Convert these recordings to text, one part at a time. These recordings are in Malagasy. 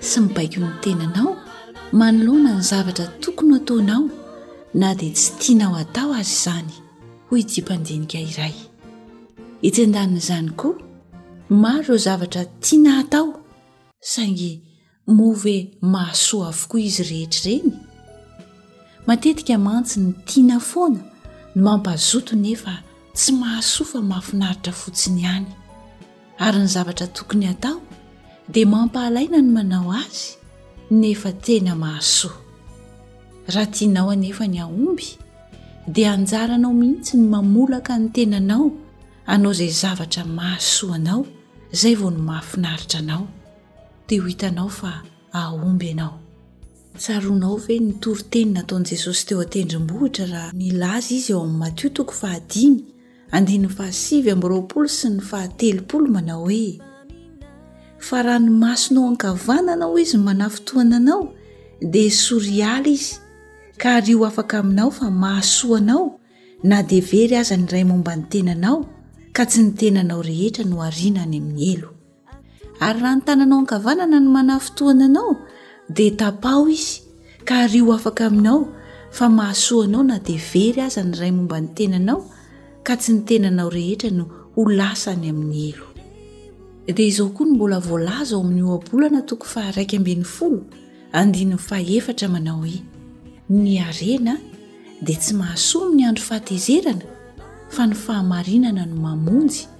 sy mibaiko ny tenanao manoloana ny zavatra tokony ho ataonao na dia tsy tianao hatao aza izany, hoy ity mpandinika iray. Etsy an-danin'izany koa, maro ireo zavatra tiana hatao, saingy moa ve mahasoa avokoa izy rehetra ireny? Matetika mantsy ny tiana foana no mampazoto nefa tsy mahasoa fa mahafinaritra fotsiny ihany. ary ny zavatra tokony hatao dia mampahalaina ny manao azy nefa tena mahasoa raha tianao anefa ny hahomby dia anjaranao mihitsy ny mamolaka ny tenanao anao izay zavatra mahasoa anao izay vao ny mahafinaritra anao dia ho hitanao fa ahomby ianao tsaronao ve ny toriteny nataon'i jesosy teo an-tendrombohitra raha nilaza izy eo amin'ny matio toko fahadimy andininy fahasivy amby roapolo sy ny fahatelopolo manao hoe fa raha ny masonao ankavanana ho izy manafotoana anao dia soriala izy ka ary ho afaka aminao fa mahasoanao na dia very aza ny iray momba ny tenanao ka tsy ny tenanao rehetra no ariana any amin'ny elo ary raha ny tananao ankavanana no manafintohana anao dia tapaho izy ka ary ho afaka aminao fa mahasoa anao na dia very aza ny ray momba ny tenanao ka tsy ny tenanao rehetra no ho lasa any amin'ny helo dia izao koa ny mbola voalaza ao amin'ny ohabolana toko faharaika ambin'ny folo andin'ny fahefatra manao hoe ny arena dia tsy mahasoa amin'ny andro fahatezerana fa ny fahamarinana no mamonjy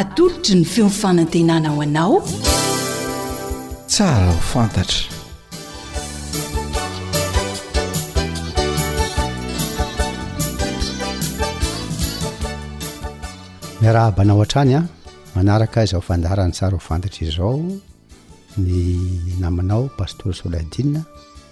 atolotry ny feon'ny fanantenana ho anao tsara ho fantatra miarahabanao hatrany a manaraka izao fandaharany tsara ho fantatra izao ny namanao pastora soladina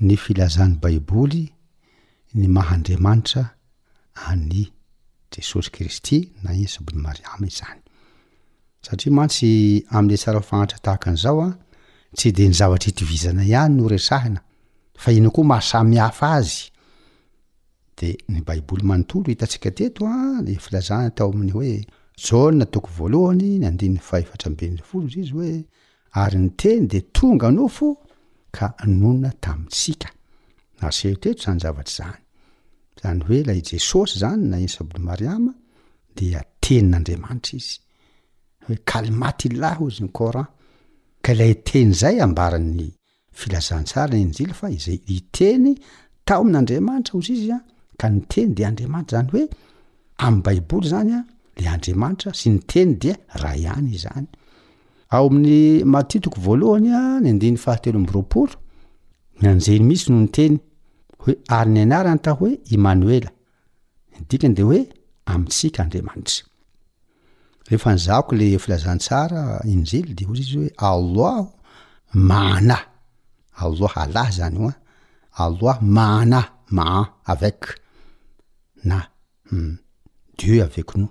ny filazan'ny Baiboly ny maha Andriamanitra an'i Jesosy Kristy na i Jesosy ben'i Mariama izany. Satria mantsy amin'ny asara fahantra tahaka an'izao an, tsy dia ny zavatra itovizana ihany no resahina, fa inona koa maha samy hafa azy. Dia ny Baiboly manontolo hitantsika teto an, ny filazana tao amin'ny hoe Jaona toko voalohany, ny andininy fahefatra ambin'ny folo, izy hoe ary ny Teny dia tonga nofo ka nonina tamintsika. Naseho teto izany zavatra izany. Izany hoe ilay Jesosy izany na Isa bn Mariama dia Tenin'Andriamanitra Izy. Hoe Kalimat Illah hozy ny Coran. Ka ilay Teny izay ambaran'ny Filazantsara ny Injily fa izay hiteny tamin' Andriamanitra hozy izy an, ka ny teny dia Andriamanitra izany hoe amin'ny baiboly izany an, le Andriamanitra sy ny teny dia ray ihany izany. Ao amin'ny Matio toko voalohany an, ny andininy fahatelo amby roapolo, ny anjely mihitsy no niteny hoe ary ny anarany tao hoe Imanoela, Ny dikany dia hoe amintsika Andriamanitra. Rehefa nizahako le filazantsara injily dia hozy izy hoe Allah maana. Allah Allah zany io an. Allah maana, maa avec na Dieu avec nous.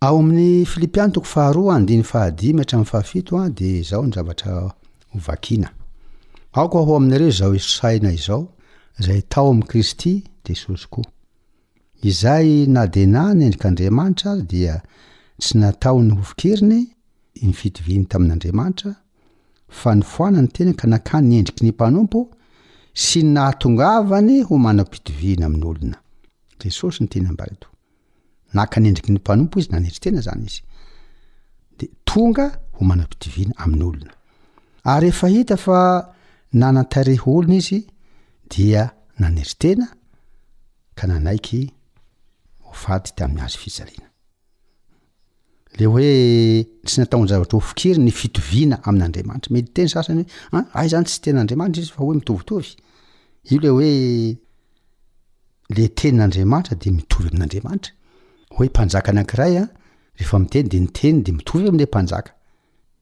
Ao amin'ny Filipiana toko faharoa andiny fahadimy hatramin'ny fahafito dia izao ny zavatra ho vakiana. Aoka ho aminareo izao isaina izao, izay tao amin'i Kristy, Jesosy koa. Izay na dia na ny endrik'Andriamanitra aza dia tsy nataony ho fikeriny ny fitoviany tamin'Andriamanitra, fa nifoana ny tenany ka nakany ny endriky ny mpanompo sy ny nahatongavany ho manam-pitoviana amin'olona. Jesosy ny teny ambara eto. Naka ny endriky ny mpanompo izy, nanetry tena izany izy. Dia tonga ho manam-pitoviana amin'olona. Ary efa hita fa nanan-tarehy olona izy dia nanetry tena ka nanaiky ho faty tamin'ny hazo fijaliana. le hoe tsy nataon-javatra ho fikiry ny fitoviana amin'Andriamanitra. Mety teny sasany hoe an, ah, ay zany tsy ten'Andriamanitra izy fa hoe mitovitovy. Io le hoe le tenin'Andriamanitra de mitovy amin'Andriamanitra. Hoe mpanjaka anankiray an, rehefa miteny de ny teniny de mitovy am'le mpanjaka.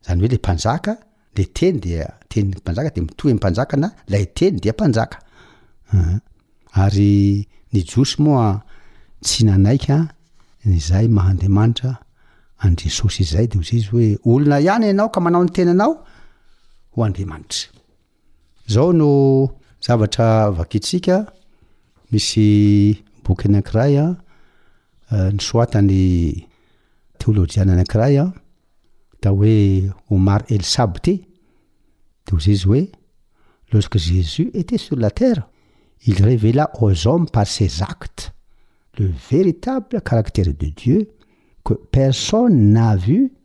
Zany hoe le mpanjaka, le teny dia tenin'ny mpanjaka dia mitohy amin'ny mpanjaka na lay teny dia mpanjaka. Aa. Ary ny Jiosy moa tsy nanaika izay maha Andriamanitra an'i Jesosy izay dia hoy Jesosy hoe olona ihany ianao ka manao ny tenanao ho Andriamanitra. Izao no zavatra vakintsika, misy boky anankiray nosoatan'ny teolojiana anankiray atao hoe Omar El Sabty, dia hoy izy hoe, Lorsque Jesus était sur la terre, il révéla aux hommes par ses actes le véritable caractère de Dieu que personne n'a vu,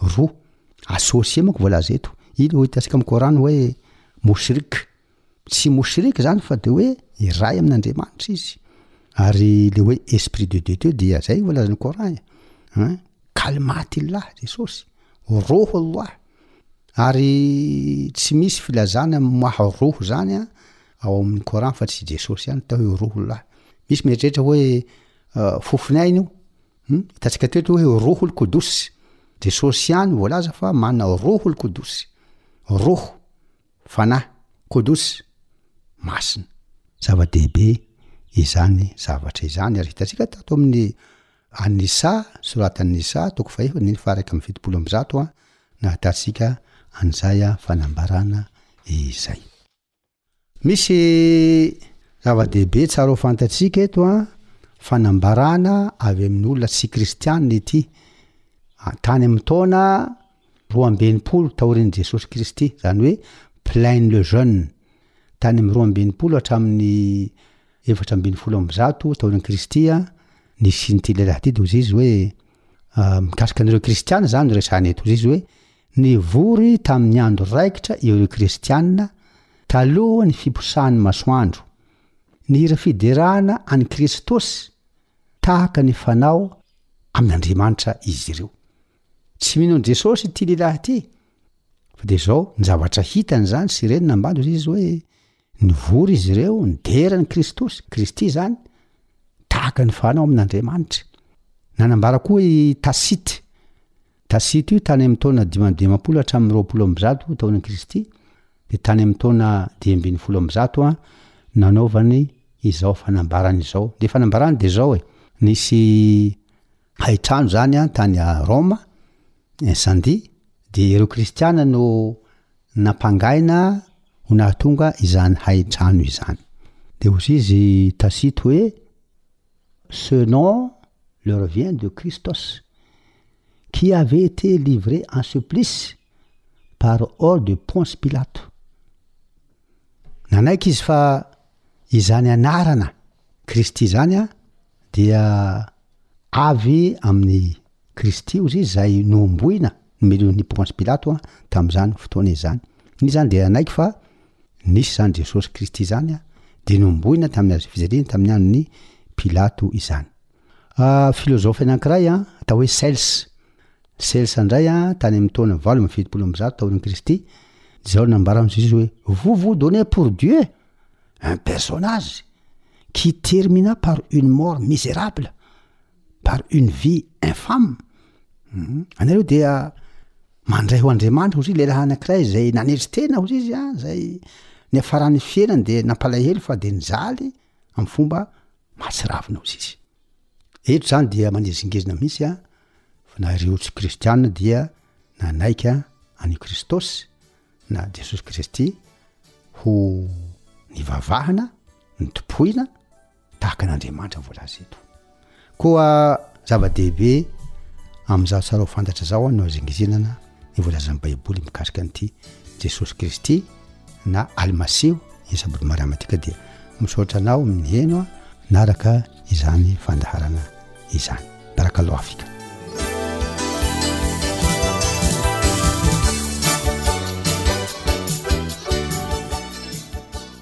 roa associer manko voalaza eto iny hoe hitantsika amin'ny Coran hoe moshrik tsy moshrik zany fa de hoe iray amin'Andriamanitra izy ary le hoe esprit de Dieu teo dia zay voalazan'ny Coran e an kalmatillah Jesosy roho Allah ary tsy misy filazana maha roho zany an ao amin'ny Coran fa tsy Jesosy ihany tao hoe roho Allah misy mieritreritra hoe fofony aina io Humm hitantsika teto hoe Rohul Qudus, Jesosy ihany voalaza fa manana Rohul Qudus, Roh, Fanahy, Qudus, Masina. Zava-dehibe izany zavatra izany ary hitantsika tato amin'ny An-Nisa, soratan'i Nisa, toko fahefa, andininy faha-iraika amby fitopolo amby zato, nahatatsika an'izay fanambarana izay. Misy zava-dehibe tsara ho fantatsika eto an, fanambarana avy amin'ny olona tsy kristianina ity. Tany amin'ny taona roa amby enimpolo taorian'i Jesosy Kristy, izany hoe Pliny le Jeune, tany amin'ny roa amby enimpolo hatramin'ny efatra ambin'ny folo amby zato taorian'i Kristy, nisian'ity lehilahy ity dia hoy izy hoe, mikasika an'ireo kristiana izany no resahana eto, hoy izy hoe, Nivory tamin'ny andro raikitra ireo Kristianina talohan'ny fiposahan'ny masoandro. Nihira fiderana an'i Kristos tahaka ny fanao amin'Andriamanitra izy ireo. Tsy mino an'i Jesosy ity lehilahy ity. Fa dia izao ny zavatra hitany izany sy reniny nambany izy hoe Nivory izy ireo, nidera an'i Kristosy, Kristy izany, tahaka ny fanao amin'Andriamanitra. Nanambara koa i Tasity. Tasity io tany amin'ny taona dimy amby dimampolo hatramin'ny roapolo amby zato taonan'i Kristy, dia tany amin'ny taona dimy ambin'ny folo amby zato nanaovany izao fanambarana izao. Dia fanambarana dia izao e, nisy haitrano izany tany Roma, Incendie, dia ireo kristiana no nampangaina ho nahatonga izany hai-trano izany. Dia hozy izy Tacite hoe, Ce nom leur vient de Christos, qui avait été livré en supplice par ordre de Ponce Pilato. Nanaiky izy fa izany anarana Kristy izany dia avy amin'ny Kristy hozy izay nohomboina, nomelohin'ny i Pônsy Pilato tamin'izany fotoana izany. Izy izany dia nanaiky fa nisy izany Jesosy Kristy izany, dia nohomboina tamin'ny hazo fijaliana tamin'ny andron'i Pilato izany. Filôzôfy anankiray atao hoe Cels, Cels indray tany amin'ny taona valo amby fitopolo amby zato taorian'i Kristy, izao no nambara amin'i Jesosy hoe, Vous vous donnez pour Dieu? Un personnage qui termina par une mort misérable! par une vie infâme hum anareo dia mandray ho Andriamanitra ozy lehilahy anakiray zay nanetry tena ozy izy an zay niafarany fiainany dia nampalahelo fa dia nijaly am fomba mahatsiravina ozy izy eto zany dia manezingezina mihitsy an fa na ireo tsy kristiana dia nanaiky an any Kristôsy na Jesosy Kristy ho nivavahana ny tompoina Tahaka an'Andriamanitra ny voalaza eto. Koa zava-dehibe amin'izaho tsara ho fantatra izao no hazingizinana ny voalazan'ny Baiboly mikasika an'ity Jesosy Kristy na Almasiho iny sabodo marama ity ka dia misaotra anao miheno naraka izany fandaharana izany. Barakalo afika.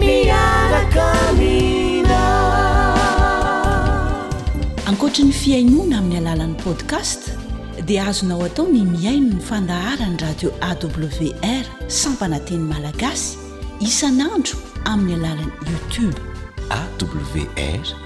Miaraka mino aho. Ankoatry ny fihainoana amin'ny alalan'ny podcast dia azonao atao ny mihaino ny fandaharan'ny radio AWR sampana teny malagasy isan'andro amin'ny alalan'ny youtube. AWR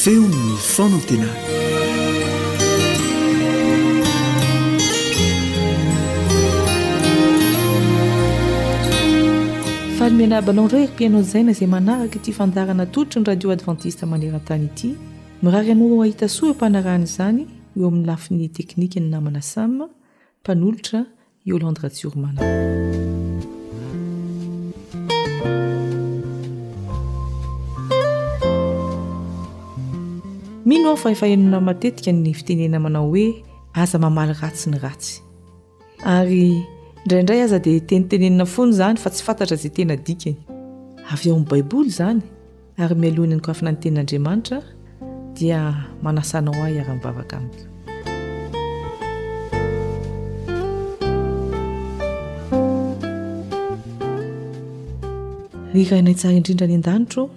feon'ny fanantenana faly mianabanao indray mpihaino anjaina izay manaraka ity fandarana tolotry ny radio advantista maneran-tany ity mirary anao hahita soa eo mpanarahana izany eo amin'ny lafiny teknika ny namana samy mpanolotra Yolande Ratsioromana. Mino aho fa efa henonao matetika ny fitenena manao hoe aza mamaly ratsy ny ratsy. Ary indraindray aza dia tenitenenina foana izany fa tsy fantatra izay tena dikany. Avy ao amin'ny Baiboly izany. Ary mialoha ny hanokafana ny tenin'Andriamanitra dia manasa anao ahy hiara-mivavaka amiko. Ry Rainay tsara indrindra any an-danitra ô,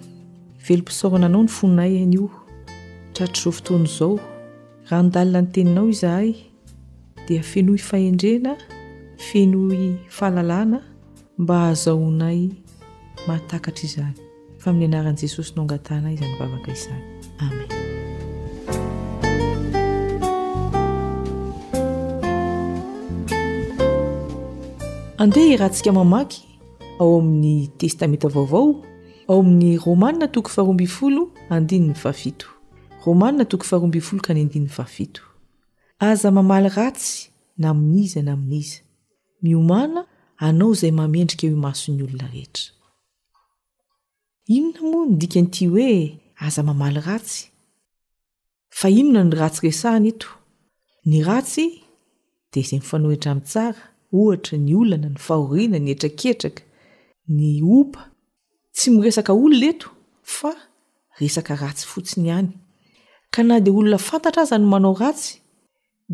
velom-pisaorana anao ny fonay anio, tratr'izao fotoana izao. Raha handalina ny teninao izahay, dia fenoy fahendrena, fenoy fahalalana mba hahazahoanay mahatakatra izany. Fa amin'ny anaran'i Jesosy no angatahana izany vavaka izany. Amen. Andeha hirantsika mamaky ao amin'ny Testamenta Vaovao, ao amin'ny Romanina toko faharoa ambin'ny folo andininy fahafito. Romanina toko faharoa ambin'ny folo ka ny andininy fahafito. Aza mamaly ratsy na amin'iza na amin'iza. Miomana anao izay mamendrika eo imason'ny olona rehetra. Inona moa no dikan'ity hoe aza mamaly ratsy? Fa inona no ratsy resahina eto? Ny ratsy dia izay mifanohitra amin'ny tsara, ohatra, ny olana, ny fahoriana, ny hetraketraka, ny opa. Tsy miresaka olona eto fa resaka ratsy fotsiny ihany. Ka na dia olona fantatra aza no manao ratsy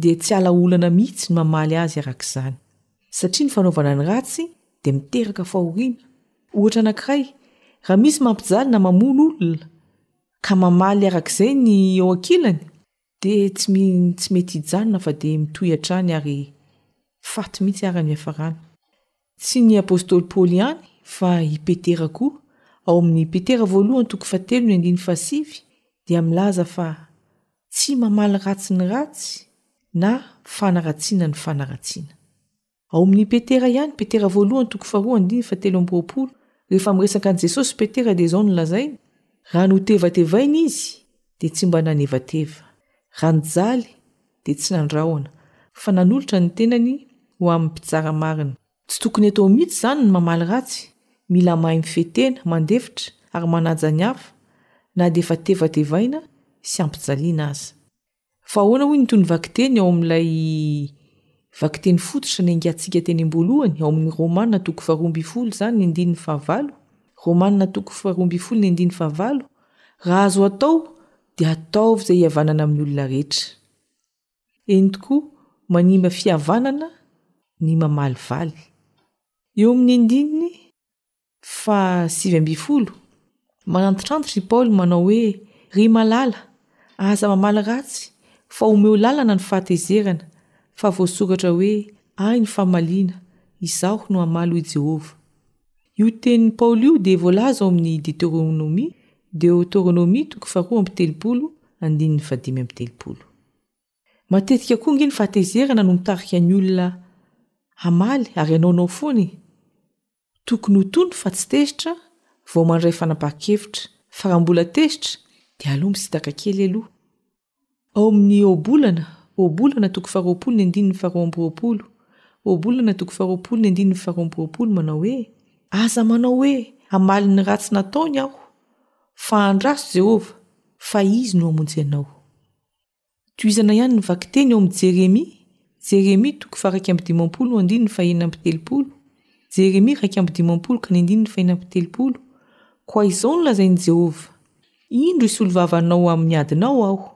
dia tsy ala olana mihitsy ny mamaly azy araka izany, satria ny fanaovana ny ratsy dia miteraka fahoriana. Ohatra anankiray, raha misy mampijaly na mamono olona, ka mamaly araka izay ny eo ankilany, dia tsy tsy mety hijanona fa dia mitohy hatrany ary faty mihitsy ara ny hiafarany. Tsy ny apostoly Paoly ihany fa i Petera koa, ao amin'ny Petera voalohany toko fahatelo ny andininy fahasivy dia milaza fa tsy mamaly ratsy ny ratsy na fanaratsiana ny fanaratsiana. Ao amin'ny Petera ihany, Petera voalohany toko faharoa andininy fahatelo amby roapolo, rehefa miresaka an'i Jesosy Petera dia izao no lazainy, Raha notevatevaina izy dia tsy mba nanevateva, raha nijaly dia tsy nandrahona fa nanolotra ny tenany ho amin'ny mpitsara marina. Tsy tokony atao mihitsy izany ny mamaly ratsy, mila mahay mifehy tena, mandefitra ary manaja ny hafa na dia efa tevatevaina sy ampijaliana aza. Fa ahoana hoy ny tohin'ny vakiteny ao amin'ilay vakiteny fototra niaingantsika teny am-boalohany ao amin'ny Romana toko faharoa ambin'ny folo izany ny andininy fahavalo? Romana toko faharoa ambin'ny folo ny andininy fahavalo, Raha azo atao dia ataovy izay hihavanana amin'ny olona rehetra. Eny tokoa, manimba fihavanana ny mamalivaly. Eo amin'ny andininy fahasivy ambin'ny folo, manantitrantitra i Paoly manao hoe, Ry malala, aza mamaly ratsy, fa omeo lalana ny fahatezerana, fa voasoratra hoe, Ahy ny famaliana, izaho no hamaly, hoy Jehovah. Io tenin'i Paoly io dia voalaza ao amin'ny Deteronomia, Deoteronomia, toko faharoa amby telopolo, andininy fahadimy amby telopolo. Matetika koa ange ny fahatezerana no mitarika ny olona hamaly ary hanaonao foana e! Tokony ho tony fa tsy tezitra vao mandray fanapahan-kevitra, fa raha mbola tezitra dia aleo misitaka kely aloha. Ao amin'ny Ohabolana, Ohabolana toko faharoapolo ny andininy faharoa amby roapolo, Ohabolana toko faharoapolo ny andininy faharoa amby roapolo manao hoe, Aza manao hoe, Hamaly ny ratsy nataony aho, fa andraso Jehovah, fa izy no hamonjy anao. Tohizana ihany ny vakiteny ao amin'ny Jeremia, Jeremia toko faha-iraika amby dimampolo andininy fahenina amby telopolo, Jeremia iraika amby dimampolo ka ny andininy fahenina amby telopolo, Koa izao no lazain'i Jehovah, Indro hisolovavanao amin'ny adinao aho,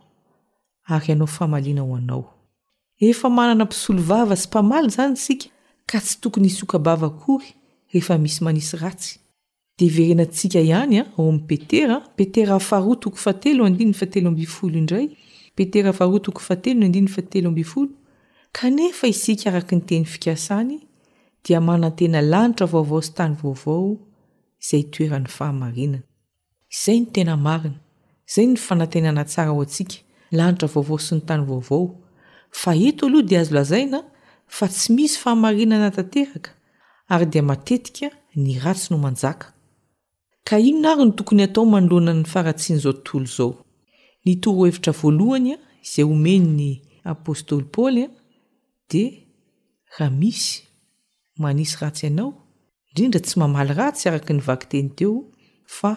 ary hanao famaliana ho anao. Efa manana mpisolovava sy mpamaly izany isika, ka tsy tokony hisoka-bava akory rehefa misy manisy ratsy. Dia hiverenantsika ihany ao amin'ny Petera, Petera faharoa toko fahatelo andininy fahatelo ambin'ny folo indray, Petera faharoa toko fahatelo ny andininy fahatelo ambin'ny folo, Kanefa isika araka ny teny fikasany dia manantena lanitra vaovao sy tany vaovao izay itoeran'ny fahamarinana. Izay ny tena marina. Izay ny fanantenana tsara ho antsika, lanitra vaovao sy ny tany vaovao. Fa eto aloha dia azo lazaina fa tsy misy fahamarinana tanteraka ary dia matetika ny ratsy no manjaka. Ka inona ary no tokony atao manoloana ny faharatsian'izao tontolo izao? Ny torohevitra voalohany izay omen'ny apostoly Paoly dia, Raha misy. manisy ratsy ianao, indrindra tsy mamaly ratsy araka ny vakiteny teo fa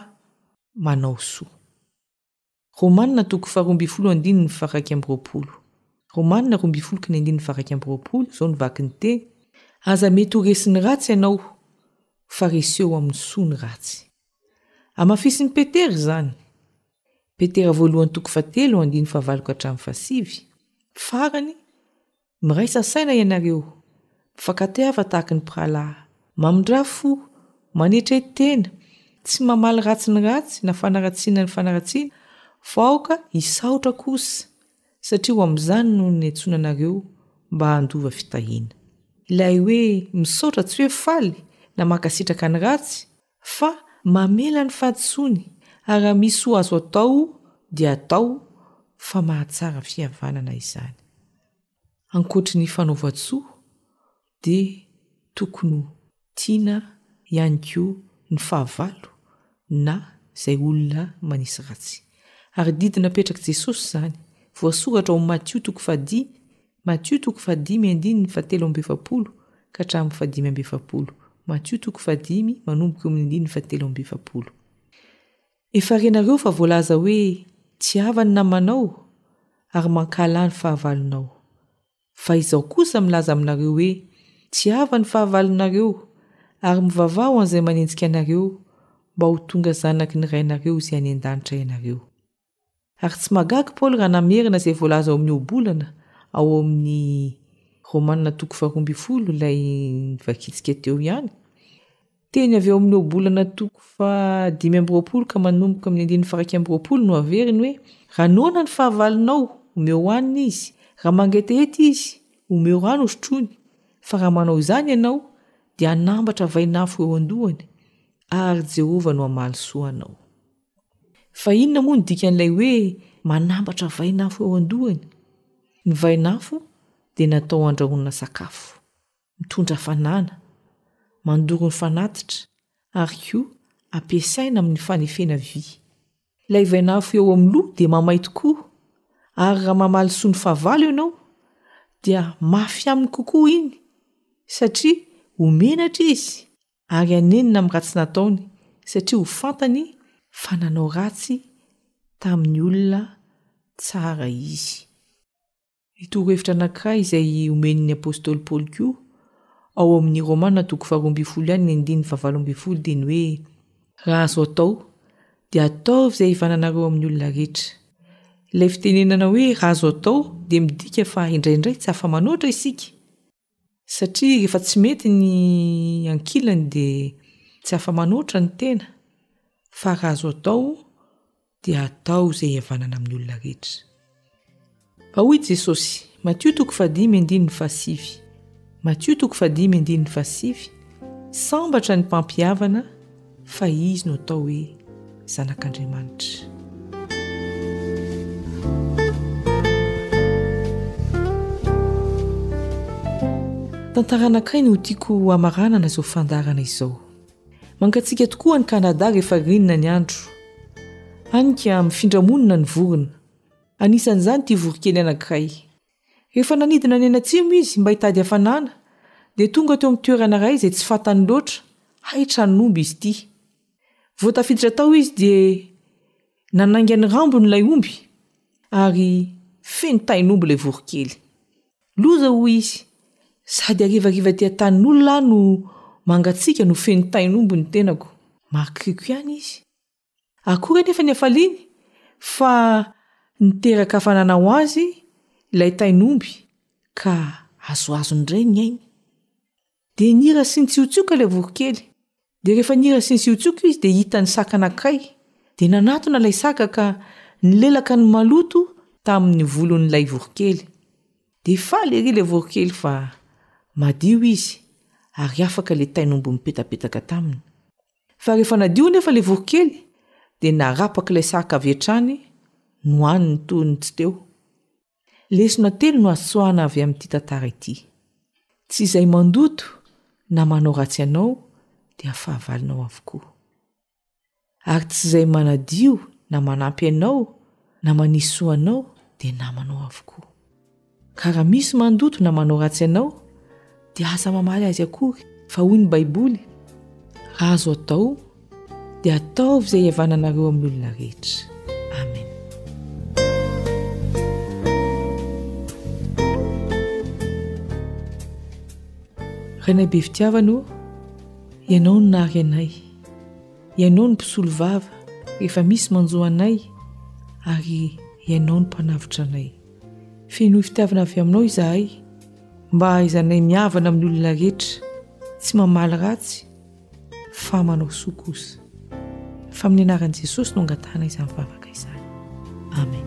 manao soa. Romanina toko faharoa ambin'ny folo andininy faharaika amby roapolo. Romanina roa ambin'ny folo kny andininy faharaika amby roapolo, izao ny vakiny teny, Aza mety ho resin'ny ratsy ianao, fa reseho amin'ny soa ny ratsy. Amafisin'i Petera izany, Petera voalohany toko fahatelo andininy fahavalo ka hatramin'ny fahasivy, farany, Miraisa saina ianareo, mifankatiava tahaky ny mpirahalahy, mamindrà fo, manetry tena, tsy mamaly ratsy ny ratsy na fanaratsiana ny fanaratsiana, fa aoka hisaotra kosa, satria ho amin'izany no niantsoana anareo mba handova fitahiana. Ilay hoe misaotra tsy hoe faly na mankasitraka ny ratsy, fa mamela ny fahadisoany ary raha misy soa azo atao dia atao fa mahatsara fihavanana izany. Ankoatry ny fanaovan-tsoa dia tokony ho tiana ihany koa ny fahavalo na izay olona manisy ratsy. Ary didy napetrak'i Jesosy izany, voasoratra ao Matio toko fahadimy Matio toko fahadimy andininy fahatelo amby efapolo ka hatramin'ny fahadimy amby efapolo. Matio toko fahadimy manomboka eo amin'ny andininy fahatelo amby efapolo. Efa renareo fa voalaza hoe, Tiava ny namanao, ary mankahalà ny fahavalonao. Fa Izaho kosa milaza aminareo hoe, Tiava ny fahavalonareo, ary mivavaha ho an'izay manenjika anareo, mba ho tonga zanaky ny Rainareo izay any an-danitra ianareo. Ary tsy mahagaga Paoly raha namerina izay voalaza ao amin'ny Ohabolana ao amin'ny Romana toko faharoa ambin'ny folo ilay nivakintsika teo ihany. Teny avy ao amin'ny Ohabolana toko fahadimy amby roapolo ka manomboka amin'ny andininy faraika amby roapolo no averiny hoe raha noana ny fahavalonao, omeo hanina izy, raha mangetaheta izy, omeo rano hosotroiny, fa raha manao izany ianao, dia hanambatra vainafo eo an-dohany, ary Jehovah no hamaly soa anao. Fa inona moa ny dikan'ilay hoe manambatra vainafo eo an-dohany? Ny vainafo dia natao handrahoana sakafo, mitondra hafanana, mandoro ny fanatitra ary koa ampiasaina amin'ny fanefena vy. Ilay vainafo eo amin'ny loha dia mamay tokoa ary raha mamaly soa ny fahavalo ianao dia mafy aminy kokoa iny satria ho menatra izy ary hanenina amin'ny ratsy nataony, satria ho fantany fa nanao ratsy tamin'ny olona tsara izy. Ny torohevitra anankiray izay omen'ny apostoly Paoly koa ao amin'ny Romana toko faharoa ambin'ny folo ihany ny andininy fahavalo ambin'ny folo dia ny hoe Raha azo atao, dia ataovy izay hivananareo amin'ny olona rehetra. Ilay fitenenana hoe raha azo atao dia midika fa indraindray tsy afa-manoatra isika, satria efa tsy mety ny ankilany dia tsy afa-manoatra ny tena fa raha azo atao dia atao izay hihavanana amin'ny olona rehetra. Fa hoy Jesosy, Matio toko fahadimy andininy fahasivy, Matio toko fahadimy andininy fahasivy, sambatra ny mpampihavana Fa izy no atao hoe Zanak'Andriamanitra. Tantaranakay no tiako hamaranana izao fandaharana izao. Mangatsiaka tokoa any Canada rehefa rinona ny andro. Any ka mifindra monina ny vorona. Anisan'izany ity voronkely anankiray. Rehefa nanidina any anatsimo izy mba hitady hafanana, dia tonga teo amin'ny toerana iray izay tsy fantany loatra, hay tranon'omby izy ity. Vao tafiditra tao izy dia nanainga ny rambony ilay omby ary feno tahin'omby ilay voronkely. Loza hoy izy, sady harivariva aty an-tanin'olona aho no mangatsiaka no feno tahin'omby ny tenako. Marc Rico ihany izy. Akory anefa ny hafaliany fa niteraka hafanana ho azy ilay tain'omby ka azoazony indray ny ainy. Dia nira sy nitsiotsioka ilay voronkely. Dia rehefa nira sy nisiotsioka izy dia hitany saka anankiray. Dia nanatona ilay saka ka nilelaka ny maloto tamin'ny volon'ilay voronkely. Dia faly ery ilay voronkely fa madio izy ary afaka ilay tain'omby mipetapetaka taminy. Fa rehefa nadio nefa ilay voronkely dia narapaka ilay saka avy hatrany nohaniny toy ny tsy teo. Lesona telo no azo tsoahana avy amin'ity tantara ity. Tsy izay mandoto na manao ratsy anao dia fahavalonao avokoa. Ary tsy izay manadio na manampy anao na manisy soa anao dia namanao avokoa. Ka raha misy mandoto na manao ratsy anao, dia aza mamaly azy akory, fa hoy ny Baiboly, Raha azo atao, dia ataovy izay iavananareo amin'ny olona rehetra. Amen. Rainay be fitiavana o, ianao no nahary anay, ianao no mpisolo vava rehefa misy manjo anay, ary ianao no mpanavotra anay. Fenoy fitiavana avy aminao izahay, mba hahaizanay mihavana amin'ny olona rehetra, tsy mamaly ratsy, fa manao soa kosa. Fa amin'ny anaran'i Jesosy no angatahana izany vavaka izany. Amen.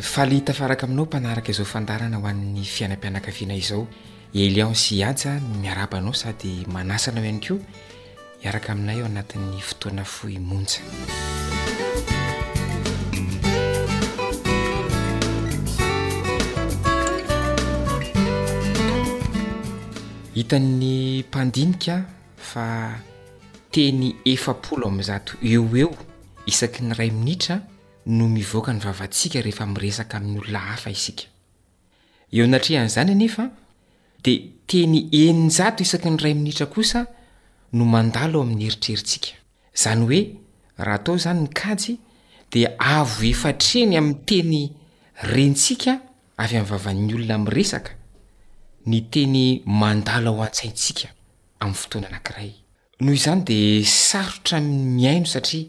Faly tafaraka aminao mpanaraka izao fandaharana ho an'ny fiainam-pianakaviana izao. I Elion sy i Haja no miarahaba anao sady manasa anao ihany koa hiaraka aminay ao anatin'ny fotoana fohy monja. Hitan'ny mpandinika fa teny efapolo amin'ny zato eo ho eo isaky ny iray minitra no mivoaka ny vavantsika rehefa miresaka amin'ny olona hafa isika. Eo anatrehan'izany anefa, dia teny eninjato isaky ny iray minitra kosa no mandalo ao amin'ny eritreritsika. Izany hoe, raha atao izany ny kajy, dia avo efa hatreny amin'ny teny rentsika avy amin'ny vavan'ny olona miresaka ny teny mandalo ao an-tsaintsika amin'ny fotoana anankiray. Noho izany dia sarotra ny mihaino satria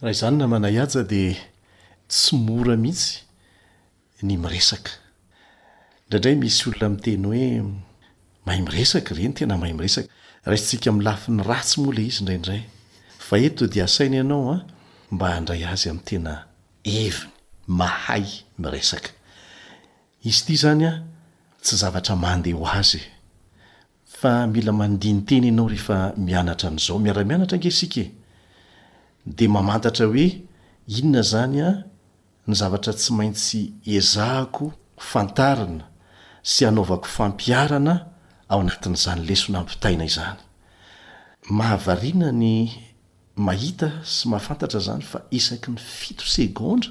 Raha izany namana Ihaja dia tsy mora mihitsy ny miresaka. Indraindray misy olona miteny hoe mahay miresaka ireny, tena mahay miresaka. Raisintsika amin'ny lafiny ratsy moa ilay izy indraindray. Fa eto dia asaina ianao mba handray azy amin'ny tena heviny, mahay miresaka. Izy ity izany tsy zavatra mandeha ho azy e! Fa mila mandini-teny ianao rehefa mianatra an'izao. Miara-mianatra ange isika e! Dia mamantatra hoe inona izany ny zavatra tsy maintsy ezahako fantarina sy hanaovako fampiharana ao anatin'izany lesona ampitaina izany. Mahavariana ny mahita sy mahafantatra izany fa isaky ny fito segondra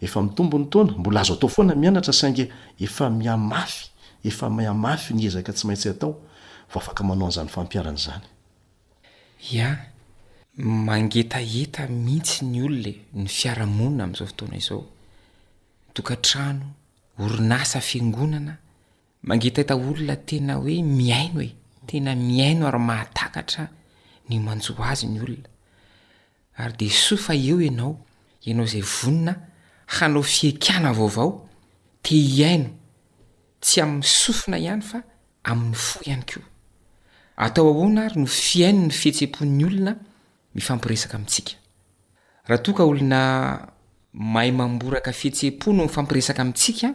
Efa mitombo ny taona, mbola azo atao foana ny mianatra saingy efa mihamafy, efa mihamafy ny ezaka tsy maintsy atao vao afaka manao an'izany fampiharana izany. Ya, mangetaheta mihitsy ny olona e, ny fiarahamonina amin'izao fotoana izao, ny tokantrano, orinasa, fiangonana, Mangetaita olona tena hoe mihaino e! Tena mihaino ary mahatakatra ny manjo azy ny olona. Ary dia soa fa eo ianao, ianao izay vonona hanao fiekana vaovao, te hihaino, tsy amin'ny sofina ihany fa amin'ny fo ihany koa. Atao ahoana ary no fihaino ny fihetseham-pon'ny olona mifampiresaka amintsika? Raha toa ka olona mahay mamboraka fihetseham-po no mifampiresaka amintsika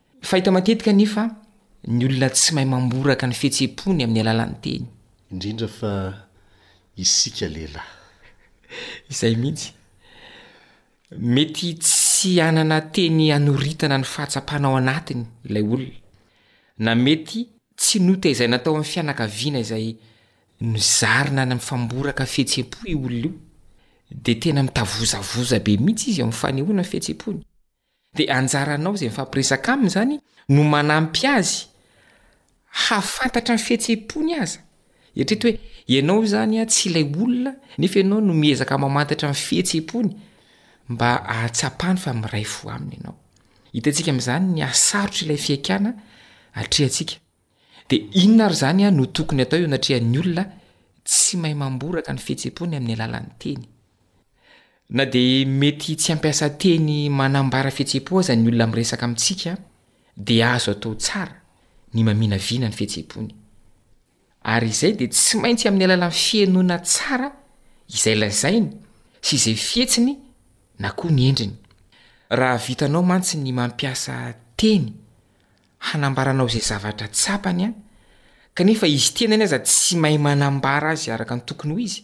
Fahita matetika anefa ny olona tsy mahay mamboraka ny fihetseham-pony amin'ny alalan'ny teny. Indrindra fa isika lehilahy. Izay mihitsy. Mety tsy hanana teny hanoritana ny fahatsapana ao anatiny ilay olona, na mety tsy notaizaina tao amin'ny fianakaviana izay nozarina ny famboraka fihetseham-po io olona io, dia tena mitavozavoza be mihitsy izy eo amin'ny fanehoana ny fihetseham-pony. dia anjaranao izay mifampiresaka aminy izany no manampy azy hahafantatra ny fihetseham-pony aza. Eritrereto hoe ianao izany tsy ilay olona nefa ianao no miezaka mamantatra ny fihetseham-pony mba ahatsapany fa miray fo aminy ianao. Hitantsika amin'izany ny hasarotr'ilay fihaikana atrehantsika. Dia inona ary izany an no tokony atao eo anatrehan'ny olona tsy mahay mamboraka ny fihetsem-pony amin'ny alalan'ny teny? Na dia mety tsy hampiasa teny manambara fihetsem-po aza ny olona miresaka amintsika dia azo atao tsara ny maminavina ny fihetsem-pony. Ary izay dia tsy maintsy amin'ny alalan'ny fihenoana tsara izay lazainy sy izay fihetsiny na koa ny endriny. Raha vitanao mantsy ny mampiasa teny hanambaranao izay zavatra tsapany an, kanefa izy tenany aza tsy mahay manambara azy araka ny tokony ho izy,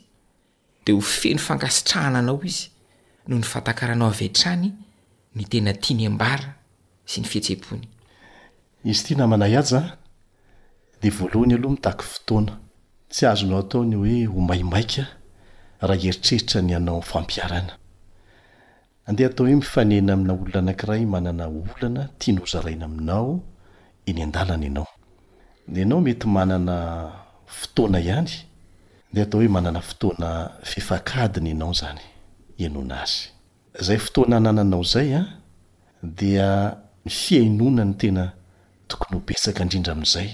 dia ho feno fankasitrahana anao izy noho ny fahatakaranao avy hatrany ny tena tiany ambara sy ny fihetsem-pony. Izy ity namanay aja dia voalohany aloha mitaky fotoana. Tsy azonao atao ny hoe ho maimaika raha hieritreritra ny hanao fampiharana. Andeha atao hoe mifanena amina olona anankiray manana olana tiany hozaraina aminao eny an-dalana ianao. Dia ianao mety manana fotoana ihany, andeha atao hoe manana fotoana fifankadiny ianao izany hihainoana azy. Izay fotoana anananao izay dia ny fihainoana no tena tokony ho betsaka indrindra amin'izay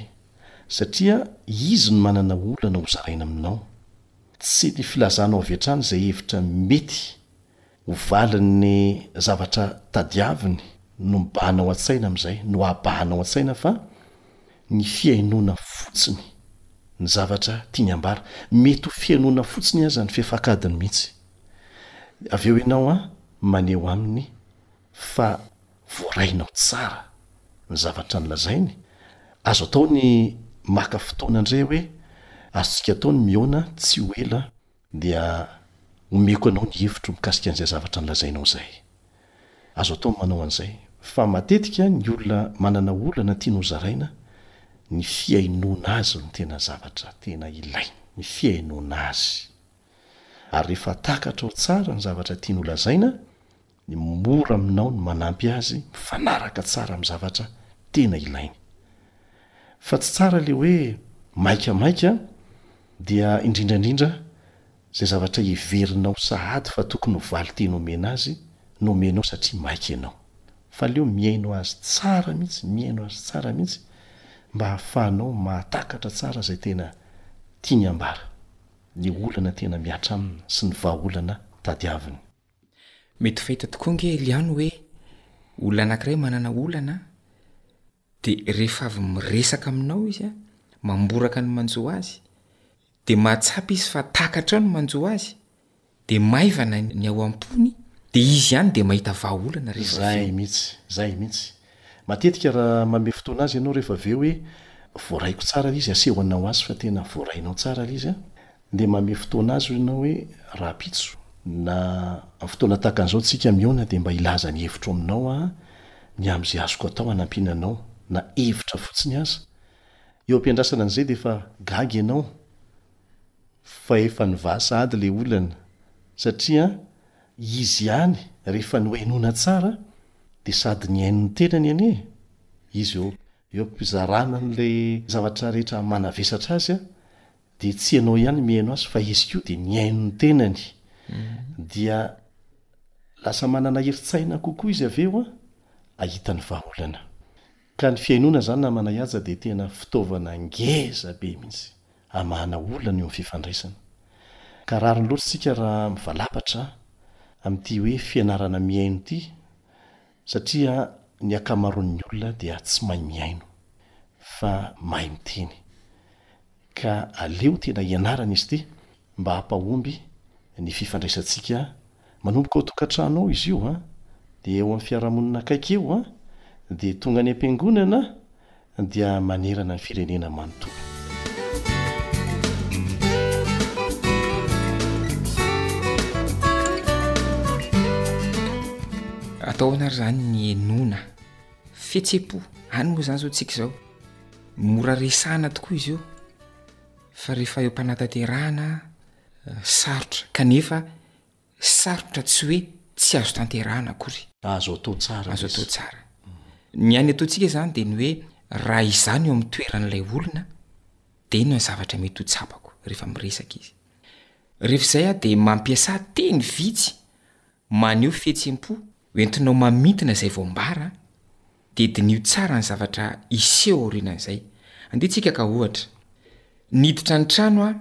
satria izy no manana olana hozaraina aminao. Tsy ny filazanao avy hatrany izay hevitra mety Ho valin'ny zavatra tadiaviny no mibahana ao an-tsaina amin'izay, no habahana ao an-tsaina fa ny fihainoana fotsiny ny zavatra tiany ambara. Mety ho fihainoana fotsiny aza ny fefak'adiny mihitsy. Avy eo ianao an, maneho aminy fa voarainao tsara ny zavatra nolazainy. Azo atao ny maka fotoana indray hoe azontsika atao ny mihaona tsy ho ela dia omeko anao ny hevitro mikasika an'izay zavatra nolazainao izay. Azo atao ny manao an'izay, fa matetika ny olona manana olana tiany hozaraina, ny fihainoana azy no tena zavatra tena ilainy, ny fihainoana azy. Ary rehefa takatrao tsara ny zavatra tiany holazaina, Ny mora aminao ny manampy azy mifanaraka tsara amin'ny zavatra tena ilainy. Fa tsy tsara ilay hoe maika maika dia indrindra indrindra izay zavatra heverinao sahady fa tokony ho valin-teny omena azy no omenao satria maika ianao. Fa aleo mihaino azy tsara mihitsy, mihaino azy tsara mihitsy mba hahafahanao mahatakatra tsara izay tena tiany hambara, ny olana tena mihatra aminy sy ny vahaolana tadiaviny. Mety ho fahita tokoa ange Elian hoe olona anankiray manana olana de rehefa avy miresaka aminao izy a, mamboraka ny manjo azy de mahatsapa izy fa takatrao ny manjo azy de maivana ny ao am-pony de izy ihany de mahita vahaolana rehefa avy Zay eo. mihitsy, zay mihitsy. Matetika raha manome fotoana azy ianao rehefa avy eo hoe voaraiko tsara le izy, aseho anao azy fa tena voarainao tsara le izy a, Ndeha mamehy fotoana azy hoy ianao hoe rahampitso na amin'ny fotoana tahaka an'izao tsika mihaona dia mba hilaza ny hevitro aminao aho ny amin'izay azoko atao hanampiana anao na hevitra fotsiny aza. Eo ampiandrasana an'izay dia efa gaga ianao fa efa nivaha sahady ilay olana satria izy ihany rehefa nohenoina tsara dia sady nihaino ny tenany anie izy eo Eo am-pizarana an'ilay zavatra rehetra manavesatra azy dia tsy ianao ihany mihaino azy fa izy koa dia mihaino ny tenany. Dia lasa manana herin-tsaina kokoa izy avy eo hahita ny vahaolana. Ka ny fihainoana izany namana Ihajy dia tena fitaovana ngeza be mihitsy hamahana olana eo amin'ny fifandraisana. Ka rariny loatra isika raha mivalapatra amin'ity hoe fianarana mihaino ity. Satria ny ankamaroan'ny olona dia tsy mahay mihaino fa mahay miteny. Ka aleo tena hianarana izy ity mba hampahomby ny fifandraisantsika. Manomboka ao an-tokantrano ao izy io dia eo amin'ny fiarahamonina akaiky eo dia tonga any am-piangonana dia manerana ny firenena manontolo. Ataonary izany ny enona fihetse-po any moa izany izao tsika izao mora resahana tokoa izy io fa rehefa eo am-panatanterahana sarotra kanefa Sarotra tsy hoe tsy azo tanterahana akory. Azo atao tsara. Azo atao tsara. Ny ainy ataontsika izany dia ny hoe raha izaho no eo amin'ny toeran'ilay olona dia inona ny zavatra mety ho tsapako rehefa miresaka izy. Rehefa izay aho dia mampiasà teny vitsy maneho fihetsem-po ho entinao mamintina izay voambara dia diniho tsara ny zavatra hiseho aorianan'izay. Andeha tsika ka ohatra, niditra ny trano aho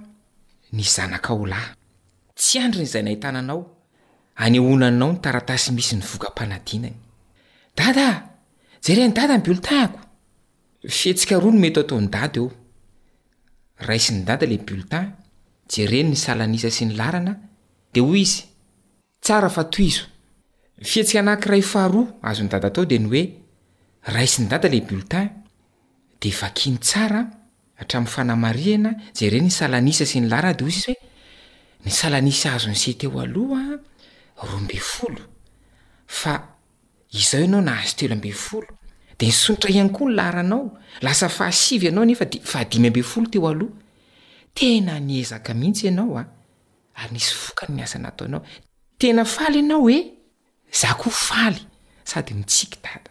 ny zanakao lahy. Tsy andriny izay nahitana anao, anehoana anao ny taratasy misy ny voka-panadinany. Dada a! Jereo an'i Dada ny bulletin-ko! Fihetsika roa no mety hataon'i Dada eo. Raisin'i Dada ilay bulletin, jereny ny salan'isa sy ny laharana, dia hoy izy, Tsara fa tohizo! Fihetsika anankiray faharoa azon'i Dada atao dia ny hoe, raisin'i Dada ilay bulletin, Dia vakino tsara hatramin'ny fanamarihana, jereo ny salan'isa sy ny laharana dia hoy sisa hoe, ny salan'isa azon'ise teo aloha roa ambin'ny folo fa izao ianao nahazo telo ambin'ny folo dia nisondrotra ihany koa ny laharanao, lasa fahasivy ianao nefa dia fahadimy ambin'ny folo teo aloha. Tena niezaka mihitsy ianao a! ary nisy vokany ny asa nataonao. Tena faly ianao e! Za koa faly sady mitsiky dada.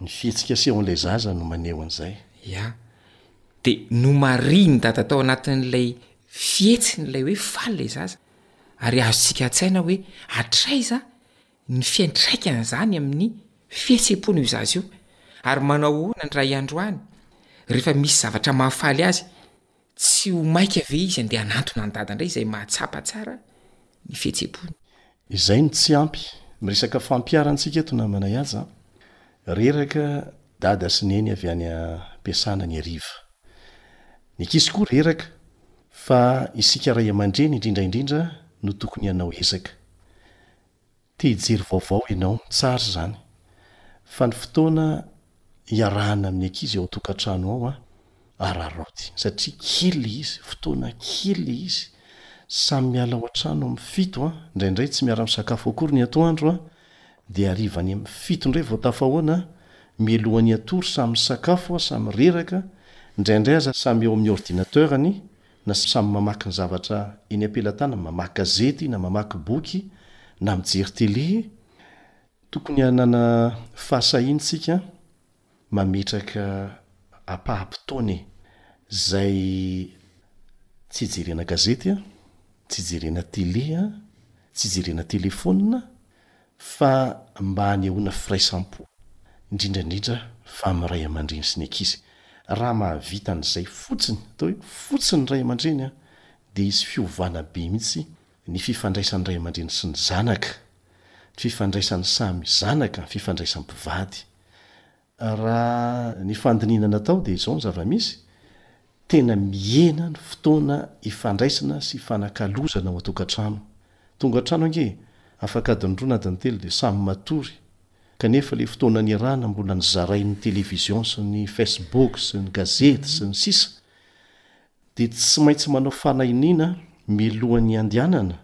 Ny fihetsika asehon'ilay zaza no maneho an'izay. Ya. Dia nomarihin'i Dada tao anatin'ilay fihetsiny ilay hoe faly ilay zaza. Ary azontsika an-tsaina hoe hatraiza ny fiantraikan'izany amin'ny fihetseham-pon'io zaza io. Ary manao ahoana ny ray androany rehefa misy zavatra mahafaly azy? Tsy ho maika ve izy andeha hanantona an'i Dada indray izay mahatsapa tsara ny fihetsem-pony? Izay no tsy ampy. Miresaka fampiharantsika eto namana Yajy a! Reraka Dada sy Neny avy any am-piasana ny hariva. Ny ankizy koa reraka fa isika ray aman-dreny indrindra indrindra no tokony hanao ezaka. Te hijery vaovao ianao, tsara izany. Fa ny fotoana hiarahana amin'ny ankizy ao an-tokantrano ao an, araraoty. Satria kely ilay izy, fotoana kely ilay izy. Samy miala ao an-trano amin'ny fito an, indraindray tsy miara-misakafo akory ny atoandro an, dia hariva any amin'ny fito indray vao tafahoana an, mialohan'ny hatory samy misakafo an, samy reraka, indraindray aza samy eo amin'ny ordinateur-ny, na samy mamaky ny zavatra eny am-pelatanana, mamaky gazety na mamaky boky na mijery tele, tokony hanana fahasahiana isika mametraka ampaha-potoana e! izay tsy hijerena gazety, tsy hijerena tele, tsy hijerena telefaonina, fa mba hanehoana firaisam-po, indrindra indrindra fa amin'ny ray aman-dreny sy ny ankizy. Raha mahavita an'izay fotsiny, atao hoe fotsiny ny ray aman-dreny an, dia hisy fiovana be mihitsy ny fifandraisan'ny ray aman-dreny sy ny zanaka, ny fifandraisan'ny samy zanaka, ny fifandraisam-pivady. Raha ny fandinihana natao dia izao ny zava-misy, tena mihena ny fotoana ifandraisana sy ifanakalozana ao an-tokantrano. Tonga an-trano ange e! Afaka adiny roa na adiny telo dia samy matory, kanefa ilay fotoana niarahana mbola nozarain'ny télévision sy ny facebook sy ny gazety sy ny sisa Dia tsy maintsy manao fanahiniana milohan'ny handehanana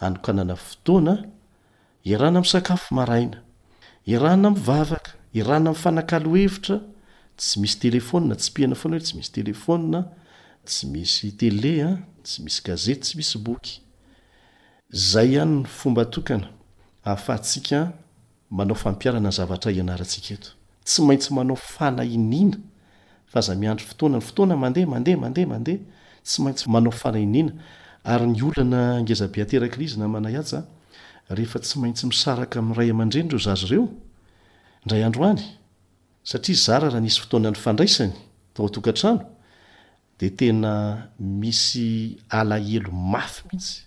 hanokanana fotoana Irana misakafo maraina. Irana mivavaka. Irana mifanakalo hevitra. Tsy misy telefaonina, tsipihana foana hoe tsy misy telefaonina, tsy misy tele, tsy misy gazety, tsy misy boky. Izay ihany ny fomba tokana ahafahantsika manao fampiharana ny zavatra ianarantsika eto. Tsy maintsy manao fanahiniana f'aza miandry fotoana, ny fotoana mandeha, mandeha, mandeha, mandeha, tsy maintsy manao fanainiana, ary ny olana ngezabe aterak'ilay izy namana Yatza, rehefa tsy maintsy misaraka amin'ny ray aman-dreny ireo zaza ireo, indray andro any, satria zara raha nisy fotoana nifandraisany tao an-tokantrano, dia tena misy alahelo mafy mihitsy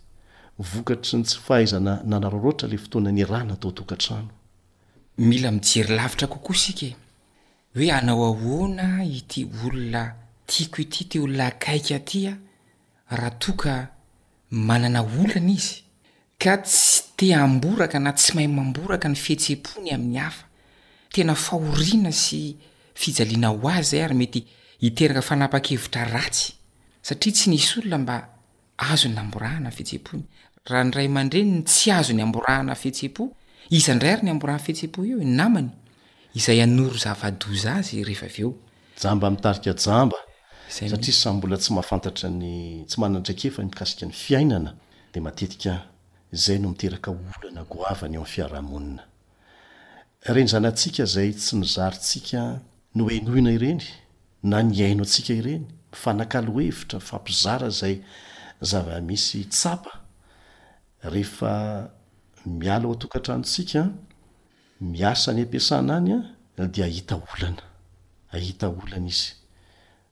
vokatry ny tsy fahaizana nanararaotra ilay fotoana niarahana tao an-tokantrano. Mila mijery lavitra kokoa isika e! Hoe hanao ahoana ity olona tiako ity, ity olona akaiky aty aho, raha toa ka manana olana izy, ka tsy te hamboraka na tsy mahay mamboraka ny fihetsem-pony amin'ny hafa. Tena fahoriana sy fijaliana ho azy izay ary mety hiteraka fanapan-kevitra ratsy, satria tsy nisy olona mba azony namborahana fihetsem-pony. Raha ny ray aman-dreniny tsy azony amborahana fihetsem-po, iza indray ary ny amborahany fihetsem-po eo? Ny namany, izay hanoro zava-doza azy rehefa avy eo. Jamba mitarika jamba, satria samy mbola tsy mahafantatra ny, tsy manana traikefa mikasika ny fiainana, dia matetika izay no miteraka olana goavana eo amin'ny fiarahamonina. Ireny zanatsika izay tsy nizarintsika nohenoina ireny na nihaino antsika ireny, mifanakalo hevitra, mifampizara izay zava-misy tsapa rehefa miala ao an-tokantranontsika miasa any am-piasana any dia hahita olana. Hahita olana izy.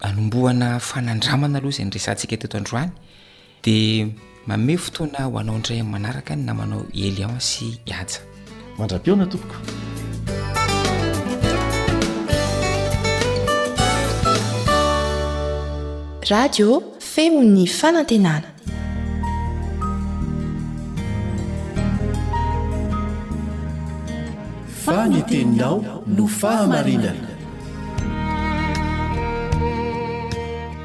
Anombohana fanandramana aloha izay niresahantsika teto androany dia mamehy fotoana ho anao indray amin'ny manaraka ny namanao i Elian sy i Haja. Mandra-pihaona tompoko. radio feon'ny fanantenana Fa ny teninao no fahamarinana.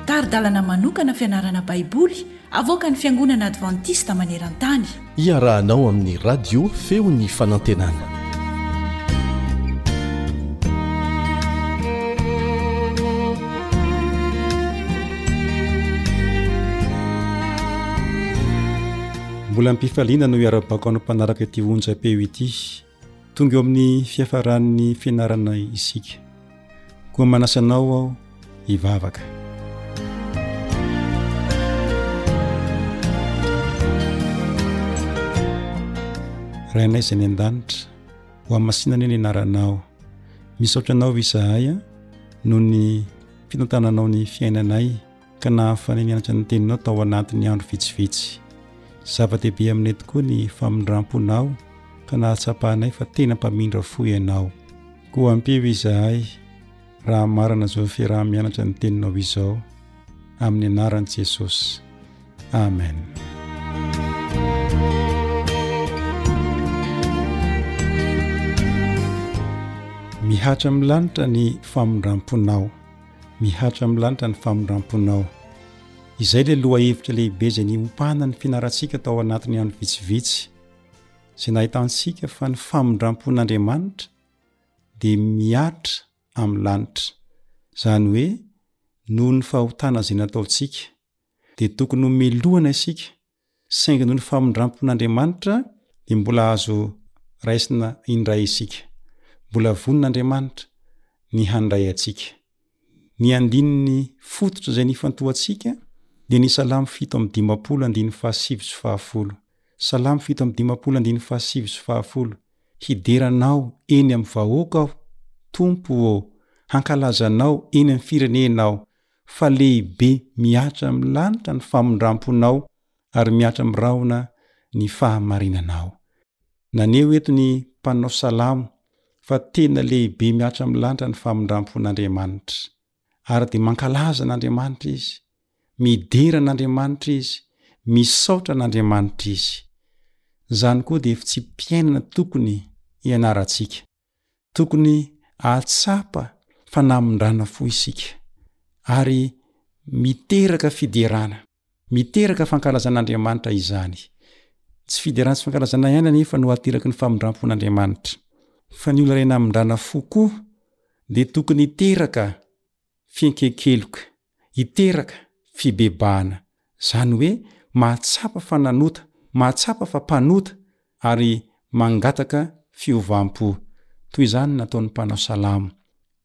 Tari-dalana manokana fianarana Baiboly avoakan'ny Fiangonana Advantista maneran-tany. Iarahanao amin'ny Radio Feon'ny Fanantenana. Mbola am-pifaliana no iara-baoka anao mpanaraka ity onjam-peo ity. Tonga eo amin'ny fiafaran'ny fianarana isika. Koa manasa anao aho hivavaka. Rainay izay ny an-danitra, ho hamasinany ny anaranao. Misaotra anao izahay noho ny fitantananao ny fiainanay. ka nahafany nianatra ny teninao tao anatin'ny andro vitsivitsy. Zava-dehibe aminay tokoa ny famindram-ponao ka nahatsapanay fa tena mpamindra fo ianao. Koa ampio izahay raha marana izao fiaraha-mianatra ny teninao izao, amin'ny anaran'i Jesosy. Amen. mihatra amin'ny lanitra ny famindram-ponao. Mihatra amin'ny lanitra ny famindram-ponao. Izay ilay lohahevitra lehibe izay niompana ny fianarantsika tao anatin'ny andro vitsivitsy, izay nahitantsika fa ny famindram-pon'Andriamanitra dia mihatra amin'ny lanitra, izany hoe noho ny fahotana izay nataontsika, dia tokony homelohana isika saingy noho ny famindram-pon'Andriamanitra dia mbola azo raisina indray isika. Mbola vonin'Andriamanitra ny handray antsika. Ny andininy fototra izay nifantohantsika dia ny Salamo fito amby dimampolo andininy fahasivy sy fahafolo. Salamo fito amby dimampolo andininy fahasivy sy fahafolo, Hidera Anao eny amin'ny vahoaka aho, Tompo ô, hankalaza Anao eny amin'ny firenena aho, fa lehibe mihatra amin'ny lanitra ny famindram-ponao ary mihatra amin'ny rahona ny fahamarinanao. Naneho eto ny mpanao salamo fa tena lehibe mihatra amin'ny lanitra ny famindram-pon'Andriamanitra. Ary dia mankalaza an'Andriamanitra izy, midera an'Andriamanitra izy, misaotra an'Andriamanitra izy. Izany koa dia fitsipi-piainana tokony hianarantsika. Tokony hahatsapa fa namindrana fo isika, ary miteraka fiderana, miteraka fankalazan'Andriamanitra izany. Tsy fiderana sy fankalazana ihany anefa no ateraky ny famindram-pon'Andriamanitra, fa ny olona iray namindrana fo koa dia tokony hiteraka Fienkenkeloka, hiteraka, fibebahana, zany hoe mahatsapa fa nanota, mahatsapa fa mpanota ary mangataka fiovam-po. Toy izany ny nataon'ny mpanao salamo.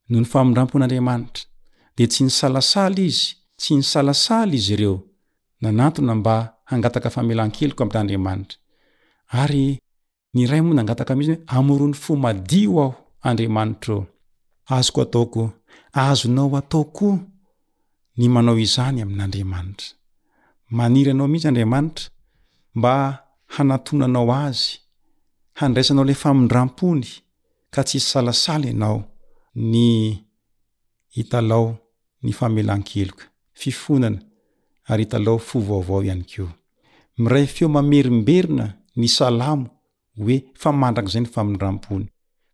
Noho ny famindram-pon'Andriamanitra, dia tsy nisalasala izy, tsy nisalasala izy ireo nanantona mba hangataka famelan-keloka amin'Andriamanitra, ary. ny iray moa nangataka mihitsy hoe amorony fo madio aho andriamanitro azoko atao koa azonao atao koa ny manao izany amin'andriamanitra maniry anao mihitsy andriamanitra mba hanatonanao azy handraisanao le famindrampony ka tsy salasala ianao ny Italao ny famelan-keloka, fifonana ary italao fo vaovao ihany koa. Miray feo mamerimberina ny salamo hoe fa mandrakizay ny famindram-pony,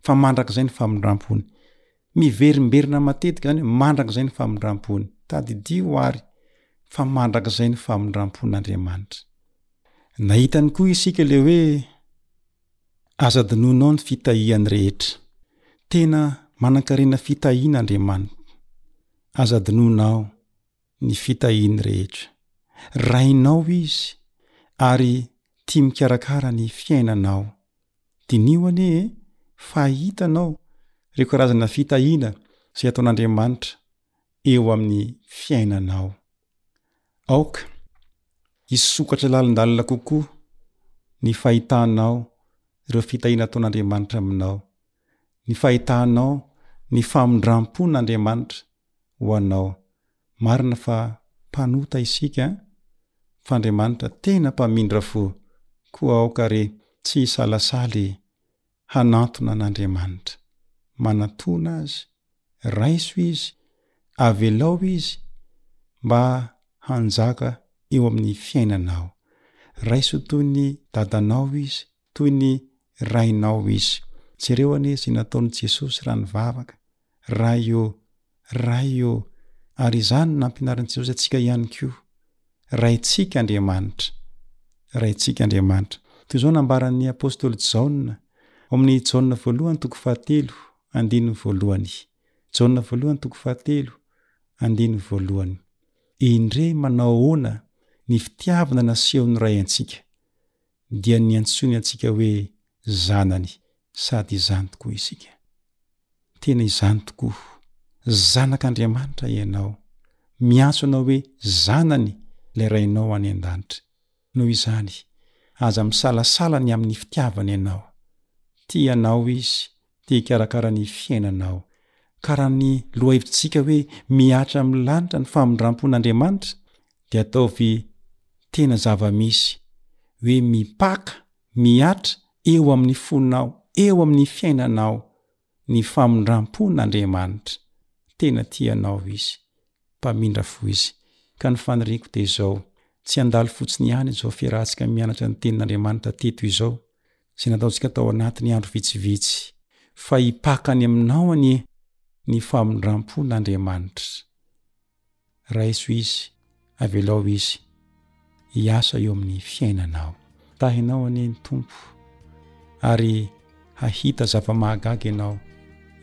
fa mandrakizay ny famindram-pony. Miverimberina matetika izany hoe mandrakizay ny famindram-pony. Tadidio àry fa mandrakizay ny famindram-pon'Andriamanitra. Nahitany koa isika ilay hoe Aza adinonao ny fitahiany rehetra. Tena manankarena fitahiana Andriamanitra. Aza adinonao ny fitahiany rehetra. Rainao Izy ary tia mikarakara ny fiainanao. Diniho anie e, fa hitanao ireo karazana fitahiana izay ataon'Andriamanitra eo amin'ny fiainanao. Aoka hisokatra lalindalina kokoa ny fahitanao ireo fitahiana ataon'Andriamanitra aminao, ny fahitanao ny famindram-pon'Andriamanitra ho anao. Marina fa mpanota isika, fa Andriamanitra tena mpamindra fo, koa aoka re tsy hisalasala e! hanantona an'Andriamanitra. Manatona Azy, raiso Izy, avelao Izy mba hanjaka eo amin'ny fiainanao. Raiso toy ny Dadanao Izy, toy ny Rainao Izy. Jereo anie izay nataon'i Jesosy raha nivavaka. Ray ô! Ray ô! Ary izany no nampianarin'i Jesosy antsika ihany koa. Raintsika Andriamanitra. Raintsika Andriamanitra. Toy izao no nambaran'ny apostoly Jaona, ao amin'ny Jaona voalohany toko fahatelo, andininy voalohany. Jaona voalohany toko fahatelo, andininy voalohany. Indre manao ahoana ny fitiavana nasehon'ny Ray antsika! dia ny niantsoiny antsika hoe zanany sady izany tokoa isika. Tena izany tokoa. Zanak'Andriamanitra ianao. Miantso anao hoe zanany ilay Rainao any an-danitra. Noho izany, aza misalasala ny amin'ny fitiavany anao. Tia anao Izy te hikarakara ny fiainanao. Ka raha ny lohahevitsika hoe mihatra amin'ny lanitra ny famindram-pon'Andriamanitra dia ataovy tena zava-misy hoe mipaka, mihatra eo amin'ny fonao, eo amin'ny fiainanao ny famindram-pon'Andriamanitra. Tena tia anao Izy. Mpamindra fo Izy. Ka ny faniriako dia izao, tsy handalo fotsiny ihany izao fiarahantsika mianatra ny Tenin'Andriamanitra teto izao, izay nataontsika tao anatin'ny andro vitsivitsy, fa hipaka any aminao anie ny famindram-pon'Andriamanitra. Raiso izy, avelao izy hiasa eo amin'ny fiainanao. Tahinao anie ny Tompo ary hahita zava-mahagaga ianao.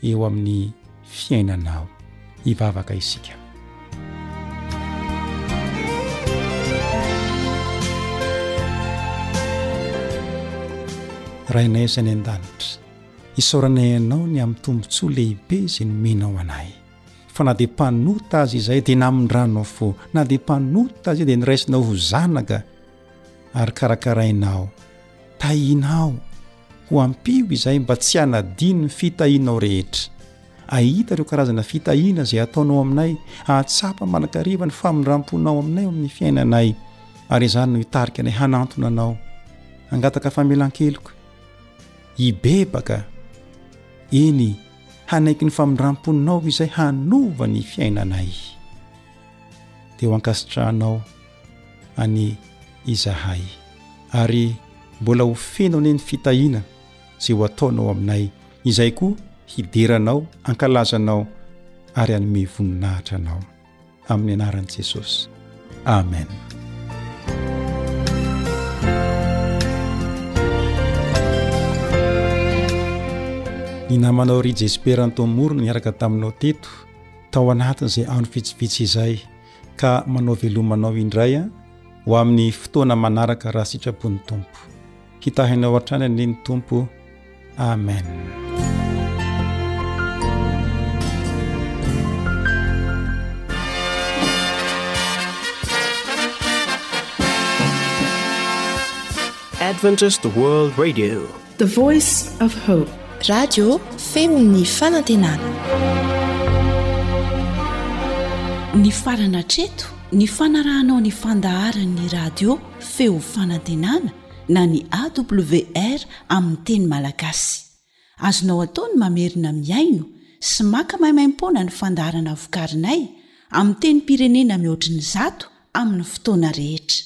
eo amin'ny fiainanao hivavaka isika rainay izay ny an-danitra isaoranay ianao ny amin'ny tombontsoa lehibe izay nomenao anay fa na dia mpanota azy izay dia namindranao fo na dia mpanota azy dia niraisinao ho zanaka ary karakarainao. Tahinao ho ampio izay mba tsy hanadino ny fitahianao rehetra. Ahita ireo karazana fitahiana izay ataonao aminay, ahatsapa manakariva ny famindram-ponao aminay ao amin'ny fiainanay, ary izany no hitarika anay hanantona anao. Angataka famelan-keloka. Hibebaka. Eny, hanaiky ny famindram-ponao izay hanova ny fiainanay. Dia ho ankasitrahanao. ani izahay ary mbola ho feno anie ny fitahiana ze ho ataonao aminay izay koa hidera anao ankalaza anao ary hanome voninahitra anao amin'ny anaran'i Jesosy amen ny namanao ry jesipera antomorona niaraka taminao teto tao anatin'izay andro vitsivitsy izay ka manao veloma anao indray a ho amin'ny fotoana manaraka raha sitrapon'ny tompo hitahinao hatrany anie ny tompo amen adventist world radio The Voice of Hope. Radio feon'ny fanantenana. Nifarana hatreto ny fanarahanao ny fandaharan'ny radio feo fanantenana na ny AWR amin'ny teny malagasy. Azonao atao ny mamerina mihaino sy maka maimaimpoana ny fandaharana vokarinay amin'ny tenim-pirenena mihoatry ny zato amin'ny fotoana rehetra.